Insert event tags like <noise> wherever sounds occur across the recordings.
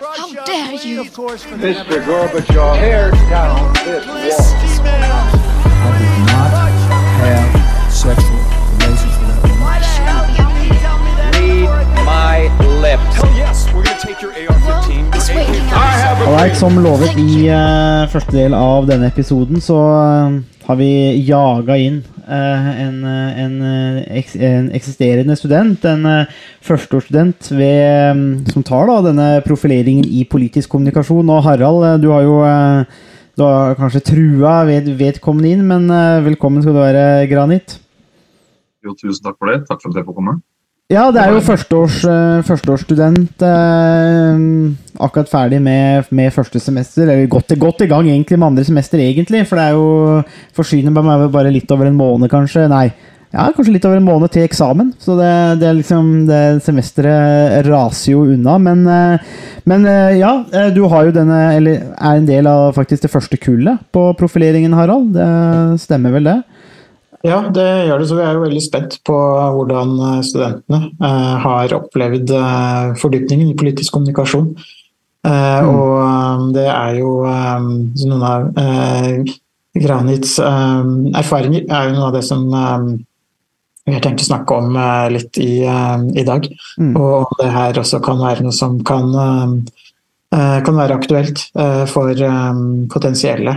How dare you? Mr. Gorbachev, tear down this wall. I did not have sexual relations with that woman. Read my lips. Hell yes, we're gonna take your AR-15. It's waking I up. have a Alright, Som lovet i uh, første del av denne episoden, så uh, har vi jaga inn en, eh, en, eh, en eksisterende student, en førsteårsstudent mm, som tar da denne profileringen i politisk kommunikasjon. Og Harald, eh, du har jo eh, du har kanskje trua ved, vedkommende inn, men eh, velkommen skal du være, Granit. Jo, tusen takk for det. Takk for at jeg får komme. Ja, det er jo førsteårs, eh, førsteårsstudent. eh, akkurat ferdig med, med første semester. Eller godt, godt i gang egentlig med andre semester, egentlig. For det er jo forsyner meg bare litt over en måned, kanskje. Nei, ja, kanskje litt over en måned til eksamen. Så det, det er liksom det Semesteret raser jo unna. Men, eh, men eh, ja, du har jo denne Eller er en del av faktisk det første kullet på profileringen, Harald. Det stemmer vel, det? Ja, det gjør det. Så vi er jo veldig spent på hvordan eh, studentene eh, har opplevd eh, fordypningen i politisk kommunikasjon. Eh, Og det er jo noen av eh, Granits erfaringer er jo noe av det som vi har tenkt å snakke om litt i, i dag. Mm. Og om det her også kan være noe som kan kan være aktuelt for potensielle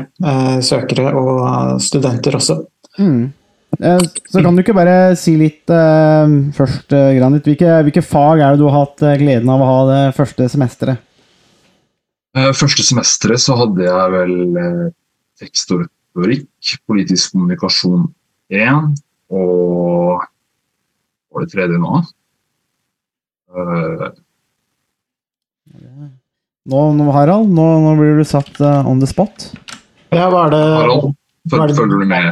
søkere og studenter også. Mm. Eh, Så kan du ikke bare si litt uh, først, eh, Granit. Hvilke, hvilke fag er det du har hatt gleden av å ha det første semesteret? Uh, Første semesteret så hadde jeg vel uh, tekst og retorikk, politisk kommunikasjon 1 og Hva var det tredje nå? Uh, Nå, nå Harald, nå, nå blir du satt on the spot. Ja, var det, Harald, følger du med?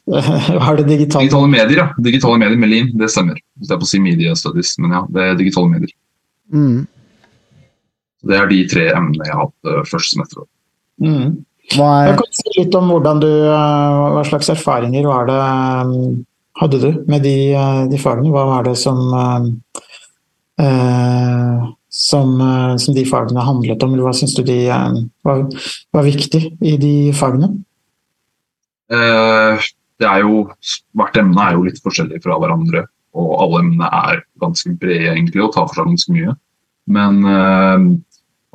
<laughs> Hva er det digitale? Digitale medier, ja. Digitale medier med lim, det stemmer. Hvis jeg er på å si media studies, men ja, det er digitale medier. Mm. Det er de tre emnene jeg har hatt eh, første semester. Mm. Hva Jeg er kan si litt om hvordan du, eh, hva slags erfaringer var det, eh, hadde du med de, eh, de fagene? Hva var det som, eh, som, som de fagene handlet om, eller hva syns du de var, var viktig i de fagene? Eh, det er jo, hvert emne er jo litt forskjellig fra hverandre, og alle emnene er ganske brede egentlig og tar for seg ganske mye. Men eh,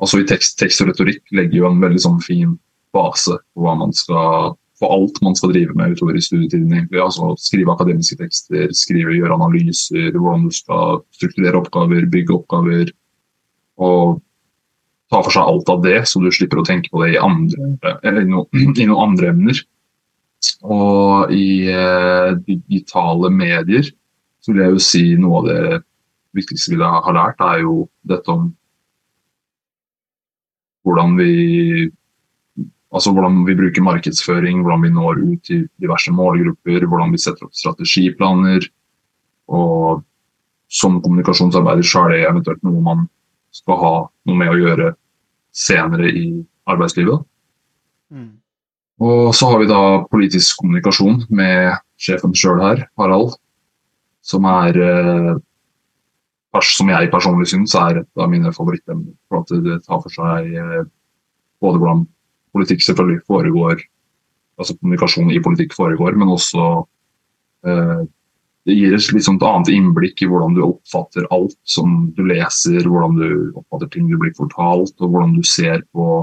altså i tekst, tekst og retorikk legger jo en veldig sånn fin base på hva man skal for alt man skal drive med utover i studietiden. egentlig. Altså Skrive akademiske tekster, skrive, gjøre analyser, hvordan du skal strukturere oppgaver, bygge oppgaver. Og ta for seg alt av det, så du slipper å tenke på det i, andre, i, no, <clears throat> i noen andre emner. Og i eh, digitale medier så vil jeg jo si noe av det viktigste vi har lært, er jo dette om hvordan vi altså hvordan vi bruker markedsføring, hvordan vi når ut til diverse målgrupper, hvordan vi setter opp strategiplaner. Og som kommunikasjonsarbeider så er det eventuelt noe man skal ha noe med å gjøre senere i arbeidslivet. Mm. Og så har vi da politisk kommunikasjon med sjefen sjøl her, Harald, som er eh, Som jeg personlig syns er et av mine favorittemner. For at det tar for seg eh, både hvordan politikk selvfølgelig foregår, altså kommunikasjon i politikk foregår, men også eh, det gir et litt sånt annet innblikk i hvordan du oppfatter alt som du leser, hvordan du oppfatter ting du blir fortalt, og hvordan du ser på,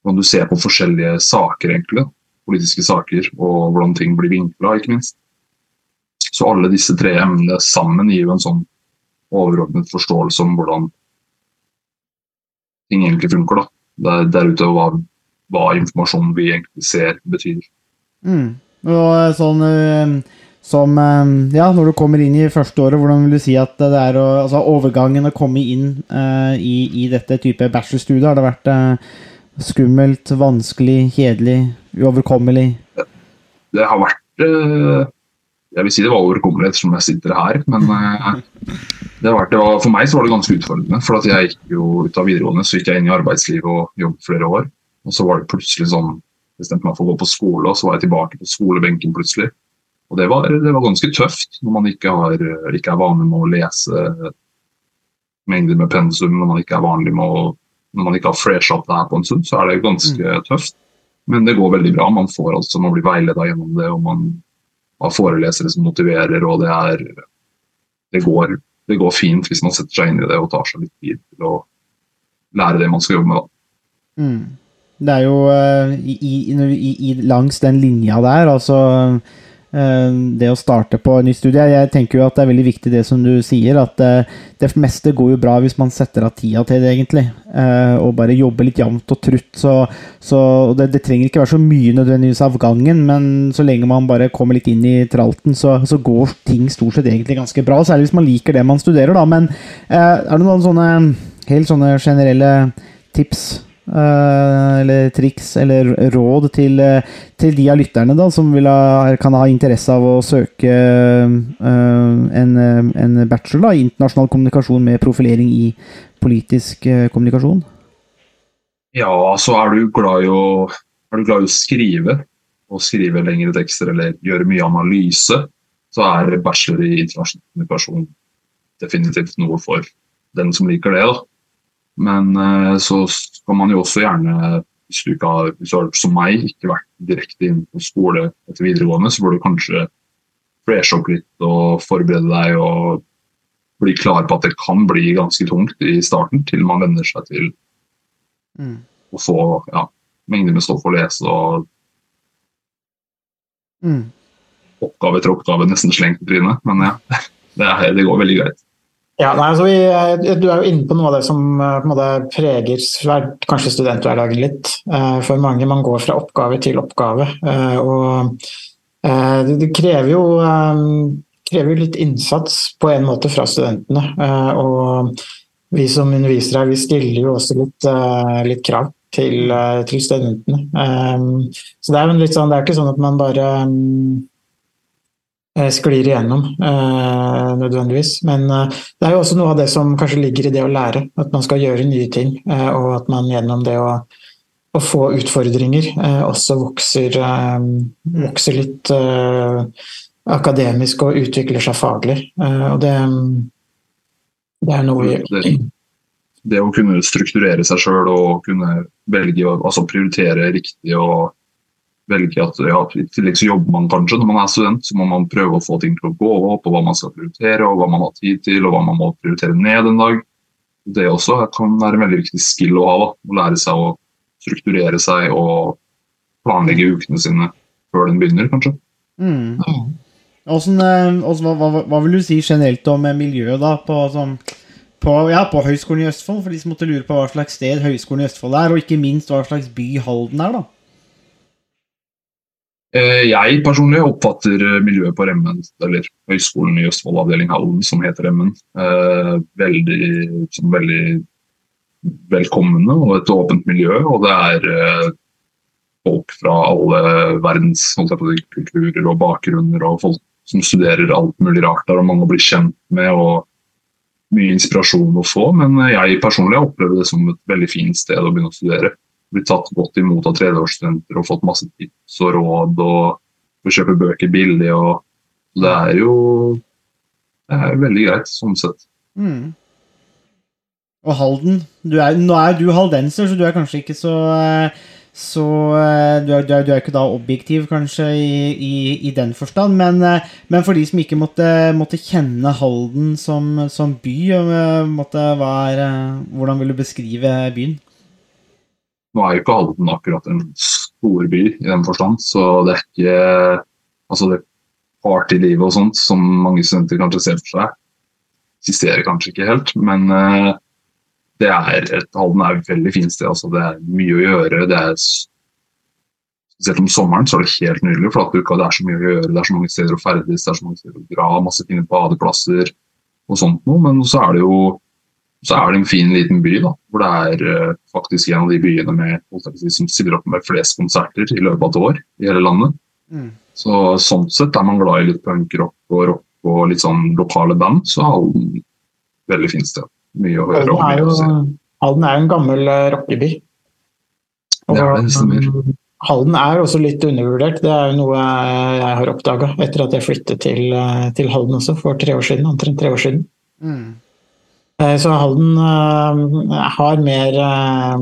hvordan du ser på forskjellige saker, egentlig. Politiske saker, og hvordan ting blir vinkla, ikke minst. Så alle disse tre emnene sammen gir jo en sånn overordnet forståelse om hvordan ting egentlig funker. da. Der, der ute hva, hva informasjonen vi egentlig ser, betyr. Mm. Og eh, sånn eh, som eh, Ja, når du kommer inn i første året, hvordan vil du si at det er å Altså overgangen å komme inn uh, i, i dette type bachelorstudiet, har det vært eh, skummelt, vanskelig, kjedelig, uoverkommelig? Det har vært eh, Jeg vil si det var overkommelig ettersom jeg sitter her, men eh, vært, var, for meg så var det ganske utfordrende. For at jeg gikk jo ut av videregående så gikk jeg inn i arbeidslivet og jobbet flere år. Og så var det plutselig sånn bestemte meg for å gå på skole, og så var jeg tilbake på skolebenken plutselig. Og det var, det var ganske tøft når man ikke, har, ikke er vanlig med å lese mengder med pensum når man ikke er vanlig med å Når man ikke har fresha opp det her på en stund, så er det ganske tøft. Men det går veldig bra. Man får altså, man blir veileda gjennom det, og man har forelesere som motiverer, og det er det går, det går fint hvis man setter seg inn i det og tar seg litt tid til å lære det man skal jobbe med. da. Mm. Det er jo eh, i, i, i, langs den linja der, altså det å starte på ny studie Jeg tenker jo at det er veldig viktig det som du sier, at eh, det meste går jo bra hvis man setter av tida til det, egentlig. eh, Og bare jobber litt jevnt og trutt. Så, så det, det trenger ikke være så mye nødvendigvis av gangen, men så lenge man bare kommer litt inn i tralten, så, så går ting stort sett egentlig ganske bra. Særlig hvis man liker det man studerer, da. Men eh, er det noen sånne helt sånne generelle tips eh, eller triks eller råd til, eh, til de av lytterne da, som ha, kan ha interesse av å søke eh, en, eh, en bachelor i internasjonal kommunikasjon med profilering i politisk eh, kommunikasjon? Ja, så er du glad i å, glad i å skrive, og skrive lengre tekster eller gjøre mye analyse, så er bachelor i internasjonal kommunikasjon definitivt noe for den som liker det. da. Men eh, så skal man jo også gjerne, hvis du ikke har, hvis du har som meg, ikke vært direkte inn på skole etter videregående, så bør du kanskje freshe opp litt og forberede deg og bli klar på at det kan bli ganske tungt i starten, til man venner seg til Mm. å få ja, mengder med stoff å lese og Mm. oppgave etter oppgave nesten slengt i trynet. Men ja, <laughs> det, er, det går veldig greit. Ja, nei, altså vi, eh, Du er jo inne på noe av det som eh, måte preger kanskje studenthverdagen litt. Eh, For mange man går fra oppgave til oppgave. og Det krever jo, krever litt innsats på en måte fra studentene. Og vi som undervisere vi stiller jo også litt, litt krav til, til studentene. Så det er jo litt sånn, det er ikke sånn at man bare mm, sklir igjennom eh, nødvendigvis. Men eh, det er jo også noe av det som kanskje ligger i det å lære. At man skal gjøre nye ting. eh, og at man gjennom det å, å få utfordringer eh, også vokser, eh, vokser litt eh, akademisk og utvikler seg faglig. Eh, og det, det er noe Det, det å kunne strukturere seg sjøl og kunne velge å altså prioritere riktig og velge at ja, I tillegg så jobber man kanskje når man er student, så må man prøve å få ting til å gå opp, og hva man skal prioritere, og hva man har tid til, og hva man må prioritere ned en dag. Det også kan være en veldig viktig skill å ha. da, Å lære seg å strukturere seg og planlegge ukene sine før den begynner, kanskje. Mm. Åssen, eh, hva, hva, hva vil du si generelt om eh, miljøet da, på, sånn, på, ja, på Høgskolen i Østfold, for de som måtte lure på hva slags sted Høgskolen i Østfold er, og ikke minst hva slags by Halden er, da? Eh, Jeg personlig oppfatter eh, miljøet på Remmen, eller Høgskolen i Østfold avdeling Halden, som heter Remmen, eh, veldig, som veldig velkomne og et åpent miljø. Og det er folk fra alle verdens kulturer og bakgrunner, og folk som studerer alt mulig rart der, og mange å bli kjent med. og mye inspirasjon å få, men jeg personlig opplever det som et veldig fint sted å begynne å studere. Blitt tatt godt imot av tredjeårsstudenter og fått masse tips og råd og får kjøpe bøker billig. og Det er jo det er veldig greit, sånn sett. Mm. Og Halden er, Nå er du haldenser, så du er kanskje ikke så eh, så eh, du er, du, er, du er ikke da objektiv, kanskje, i, i, i den forstand. Men, eh, men for de som ikke måtte, måtte kjenne Halden som, som by, måtte, er, hvordan vil du beskrive byen? Nå er jo ikke Halden akkurat en stor by i den forstand, så det er ikke altså det partylivet og sånt som mange studenter kanskje ser for seg, eksisterer kanskje ikke helt. Men eh, det er et, Halden er et veldig fint sted. altså Det er mye å gjøre. det er Spesielt om sommeren så er det helt nydelig, for at du det er så mye å gjøre. Det er så mange steder å ferdes, det er så mange steder å dra, masse fine badeplasser og sånt noe. Men så er det jo så er det en fin liten by, da, hvor det er eh, faktisk en av de byene med, som stiller opp med flest konserter i løpet av et år i hele landet. Mm. Så sånn sett er man glad i litt punkrock og rock og litt sånn lokale band, så Halden veldig fint sted. Mye å høre Halden om. jo, å si. Halden er jo en gammel eh, rockeby. Det er det, stemmer. Halden er også litt undervurdert. Det er jo noe jeg har oppdaga etter at jeg flyttet til, eh, til Halden også for tre år siden. omtrent tre år siden. Mm. Eh, Så Halden eh, har mer, eh,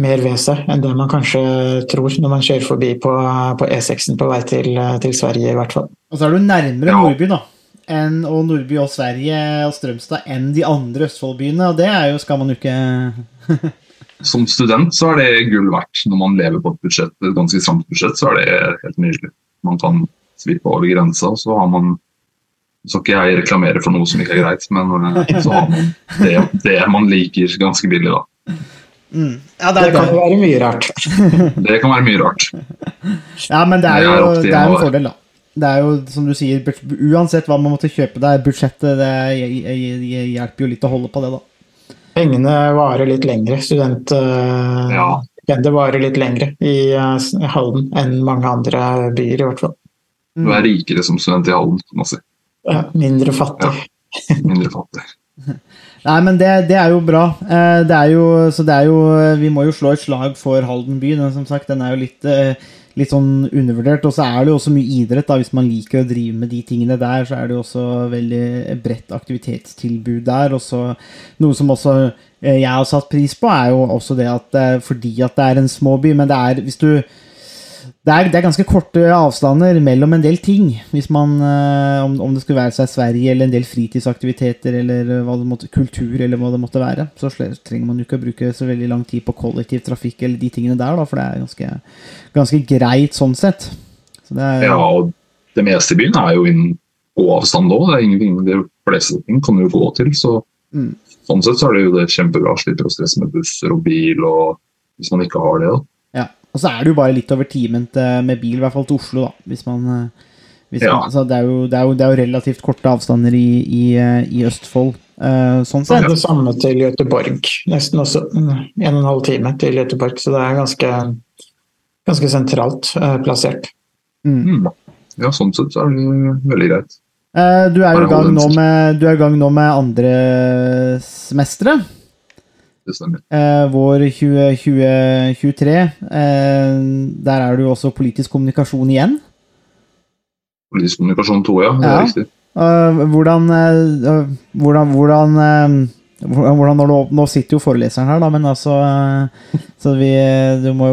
mer ved seg enn det man kanskje tror når man kjører forbi på, på E6-en på vei til, til Sverige, i hvert fall. Og så er du nærmere Nordby, da. Enn, og Nordby og Sverige og Strømstad enn de andre Østfold-byene. Og det er jo, skal man jo ikke <laughs> Som student så er det gull verdt. Når man lever på et budsjett, et ganske stramt budsjett, så er det helt nydelig. Man kan svippe over grensa, og så har man skal ikke jeg reklamere for noe som ikke er greit, men eh, så har man det, det man liker ganske billig, da. Ja, det Det kan jo være mye rart. <laughs> Det kan være mye rart. Ja, men det er Det jo er det er en fordel, da. Det er jo, som du sier, uansett hva man måtte kjøpe deg, budsjettet det hj- hj- hjelper jo litt å holde på det, da. Pengene varer litt lengre. Student eh, Ja. Det varer litt lengre i eh, Halden enn mange andre byer, i hvert fall. Du er rikere som student i Halden, kan man si. Ja, mindre fattig. Mindre fattig. <laughs> Nei, men det, det er jo bra. Eh, Det er jo, så det er jo Vi må jo slå et slag for Halden by. Den, som sagt, den er jo litt, eh, litt sånn undervurdert. Og så er det jo også mye idrett. da Hvis man liker å drive med de tingene der, så er det jo også veldig bredt aktivitetstilbud der. Og så noe som også eh, jeg har satt pris på, er jo også det at eh, fordi at det er en små by, men det er hvis du det er, det er ganske korte avstander mellom en del ting. Hvis man, eh, om, om det skulle være seg Sverige eller en del fritidsaktiviteter eller eh, måtte, kultur eller hva det måtte være, så trenger man jo ikke å bruke så veldig lang tid på kollektivtrafikk eller de tingene der, da, for det er ganske, ganske greit sånn sett. Så det er, Ja, og det meste i byen er jo innen gåavstand òg. Det er ingenting, de fleste ting kan du gå til. Så Mm. sånn sett så er det jo det kjempebra. Slipper å stresse med busser og bil og hvis man ikke har det. da. ja. Og så er det jo bare litt over timen med bil, i hvert fall til Oslo, da. Hvis man, eh, hvis Ja. man, så det er, jo, det, er jo, det er jo relativt korte avstander i, i, eh, i Østfold, eh, sånn Det er det samme til Göteborg. Nesten også mm, en og en halv time til Göteborg, så det er ganske, ganske sentralt plassert. Mm. Ja, sånn sett så er det veldig greit. Eh, Du er i gang nå med, du er i gang nå med andre semesteret. Det stemmer. Eh, vår 2023. Eh, der er det jo også politisk kommunikasjon igjen. Politisk kommunikasjon 2, ja. Det er Ja. riktig. Eh, hvordan, hvordan, hvordan, hvordan, du, Nå sitter jo foreleseren her, da, men altså eh, Så vi Du må,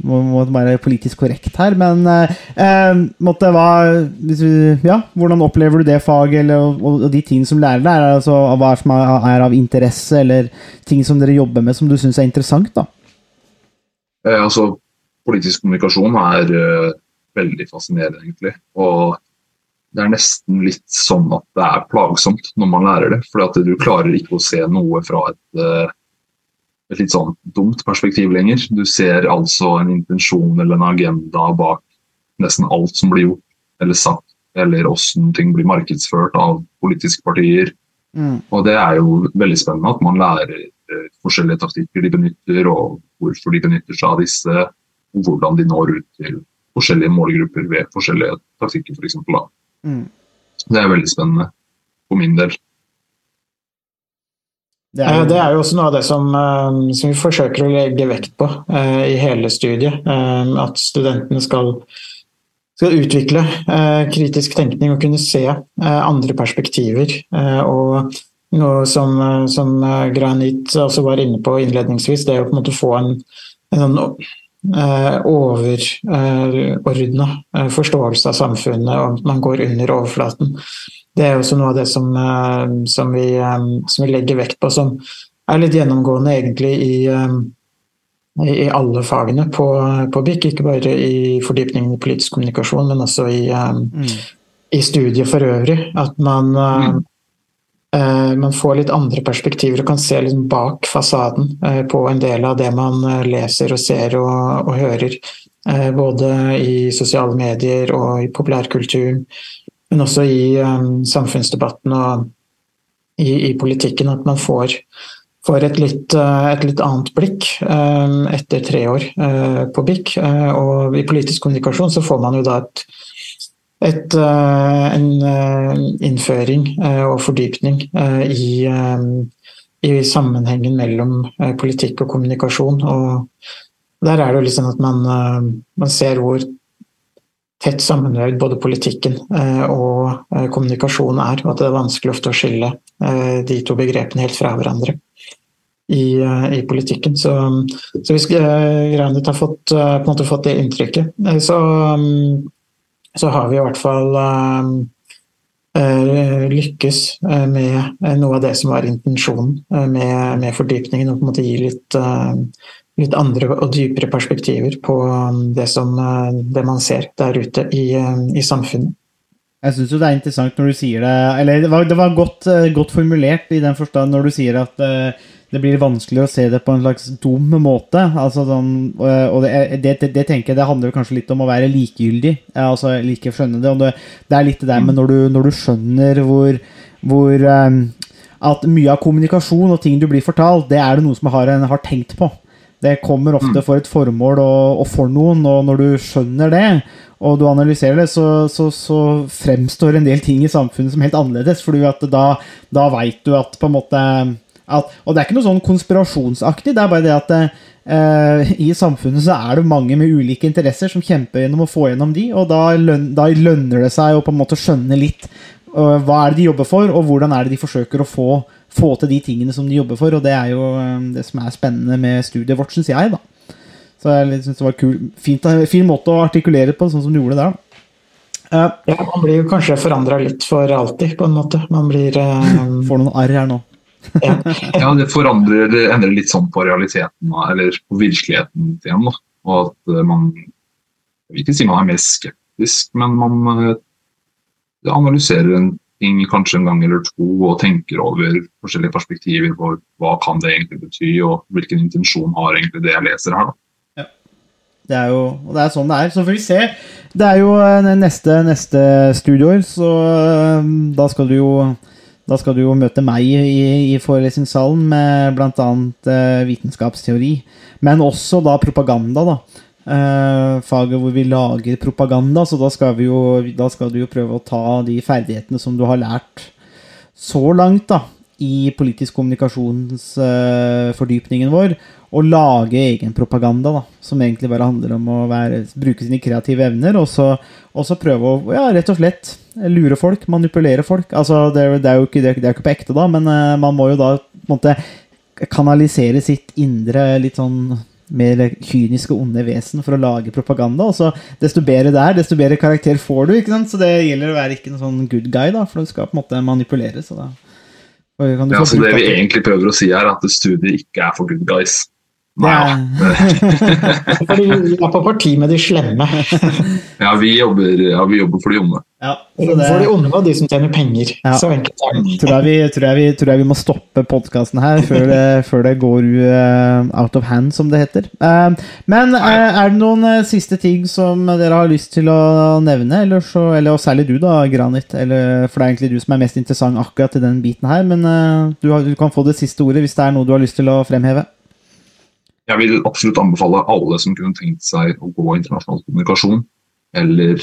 må, være politisk korrekt her, men eh, eh, måtte hva Ja, hvordan opplever du det faget, eller, og, og de tingene som lærer der? Altså, hva som er, av interesse, eller ting som dere jobber med som du syns er interessant, da? Eh, altså, politisk kommunikasjon er eh, veldig fascinerende, egentlig. Og det er nesten litt sånn at det er plagsomt når man lærer det. For du klarer ikke å se noe fra et, eh, et litt sånn dumt perspektiv lenger. Du ser altså en intensjon eller en agenda bak nesten alt som blir gjort eller sagt, eller åssen ting blir markedsført av politiske partier. Mm. Og det er jo veldig spennende at man lærer eh, forskjellige taktikker de benytter, og hvorfor de benytter seg av disse, og hvordan de når ut til forskjellige målgrupper ved forskjellige taktikker, f.eks. For Mm. det er veldig spennende for min del. Det Eh, er Det jo, er jo også noe av det som, eh, som vi forsøker å legge vekt på eh, i hele studiet. eh, At studentene skal, skal utvikle eh, kritisk tenkning og kunne se eh, andre perspektiver. Eh, Og noe som, eh, som eh, Granit også var inne på innledningsvis, det er å på en måte få en, en sånn eh, overordna forståelse av samfunnet, og at man går under overflaten. Det er også noe av det som, eh, som, vi, eh, som vi legger vekt på, som er litt gjennomgående egentlig i, eh, i alle fagene på, på BIK. Ikke bare i fordypningen i politisk kommunikasjon, men også i, eh, mm. i studiet for øvrig. At man, eh, Mm. Eh, man får litt andre perspektiver og kan se litt bak fasaden eh, på en del av det man eh, leser og ser og, og hører. Både i sosiale medier og i populærkulturen, men også i samfunnsdebatten og i, i politikken. At man får, får et, litt, et litt annet blikk etter tre år på BIK. Og i politisk kommunikasjon så får man jo da et et, eh, en eh, innføring eh, og fordypning i, i sammenhengen mellom politikk og kommunikasjon. Og der er det jo sånn at man, man ser hvor tett sammenvevd både politikken og kommunikasjon er, og at det er vanskelig ofte å skille de to begrepene helt fra hverandre i, i politikken. Så, så hvis Granit har fått, fått det inntrykket, så, mm, så har vi i hvert fall eh, eh, lykkes eh, med eh, noe av det som var intensjonen med, med fordypningen, og på en måte gi litt, litt andre og dypere perspektiver på um, det, som, det man ser der ute i, i samfunnet. Jeg syns det er interessant når du sier det Eller det var, det var godt, godt formulert i den forstand når du sier at det blir vanskelig å se det på en slags dum måte. Altså sånn, og det, det, det, det tenker jeg det handler kanskje litt om å være likegyldig. Altså like skjønne det. Og det, det er litt det der med når du, når du skjønner hvor, hvor um, At mye av kommunikasjon og ting du blir fortalt, det er det noe som har, har tenkt på. Det kommer ofte for et formål og, og for noen, og når du skjønner det, og du analyserer det, så, så, så fremstår en del ting i samfunnet som helt annerledes. fordi at da, da veit du at på en måte at, Og det er ikke noe sånn konspirasjonsaktig, det er bare det at eh, i samfunnet så er det mange med ulike interesser som kjemper gjennom å få gjennom de, og da, løn, da lønner det seg å på en måte skjønne litt uh, hva er det de jobber for, og hvordan er det de forsøker å få, få til de tingene som de jobber for. Og det er jo eh, det som er spennende med studiet vårt, syns jeg. da. Så jeg synes det var kul, fint, fin måte å artikulere på, sånn som du gjorde det der. da. Uh, Ja, man blir jo kanskje forandra litt for alltid, på en måte. Man blir uh, får noen arr her nå. <laughs> ja. Det forandrer det endrer litt sånn på realiteten, eller på virkeligheten igjen. Og at eh, man Jeg vil ikke si man er mer skeptisk, men man eh, analyserer en ting kanskje en gang eller to og tenker over forskjellige perspektiver på hva kan det egentlig bety, og hvilken intensjon har egentlig det jeg leser her. da. Det er jo og det er sånn det er. Så får vi se. Det er jo eh, neste, neste studieår, så da skal du jo da skal du jo møte meg i, i forelesningssalen med bl.a. Uh, vitenskapsteori. Men også da propaganda, da. Eh, faget hvor vi lager propaganda. Så da skal, jo, da skal du jo prøve å ta de ferdighetene som du har lært så langt da, i politisk kommunikasjonsfordypningen vår, og lage egen propaganda, da, som egentlig bare handler om å være, bruke sine kreative evner, og så, og så prøve å ja, rett og slett lure folk, manipulere folk. Altså, det, er- det er jo ikke, det er, det er ikke på ekte, da, men uh, man må jo da måte kanalisere sitt indre litt sånn mer kyniske, onde vesen for å lage propaganda. Og så desto bedre det er, desto bedre karakter får du. ikke sant? Så det gjelder å være ikke en sånn good guy, da, for du skal på en måte manipulere. Så da kan du Ja, så Det vi egentlig prøver å si her, er at studiet ikke er for good guys. Nei, <laughs> vi er på parti med de slemme. Ja, vi jobber, ja, vi jobber for de onde. Ja, det, For de onde og de som tjener penger. Ja. Så enkelt tror jeg, vi, tror, jeg vi, tror jeg vi må stoppe podkasten her før det, før det går uh, out of hand, som det heter. Uh, men uh, er det noen uh, siste ting som dere har lyst til å nevne? Eller, så, eller og særlig du, da, Granit. Eller, for det er egentlig du som er mest interessant akkurat i den biten her. Men uh, du, har, du kan få det siste ordet hvis det er noe du har lyst til å fremheve. Jeg vil absolutt anbefale alle som kunne tenkt seg å gå internasjonal kommunikasjon, eller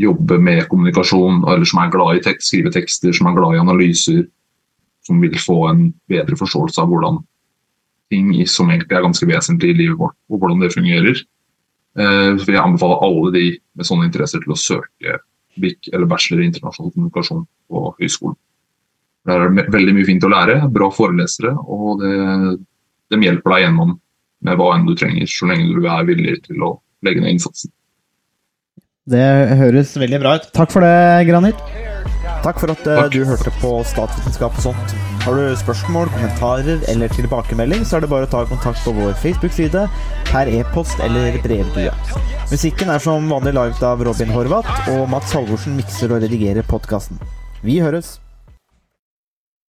jobbe med kommunikasjon, eller som er glad i tekst, skrive tekster, som er glad i analyser, som vil få en bedre forståelse av hvordan ting som egentlig er ganske vesentlig i livet vårt, og hvordan det fungerer. Så vil jeg anbefale alle de med sånne interesser til å søke BIC eller bachelor i internasjonal kommunikasjon på høyskolen. Der er det veldig mye fint å lære, bra forelesere, og det, de hjelper deg gjennom med hva enn du trenger, så lenge du er villig til å legge ned innsatsen. Det høres veldig bra ut. Takk for det, Granit. Takk for at eh, Takk. du hørte på Statsvitenskap og sånt. Har du spørsmål, kommentarer eller tilbakemelding, så er det bare å ta kontakt på vår Facebook-side, per e-post eller brevdue. Musikken er som vanlig laget av Robin Horvath, og Mats Halvorsen mikser og redigerer podkasten. Vi høres!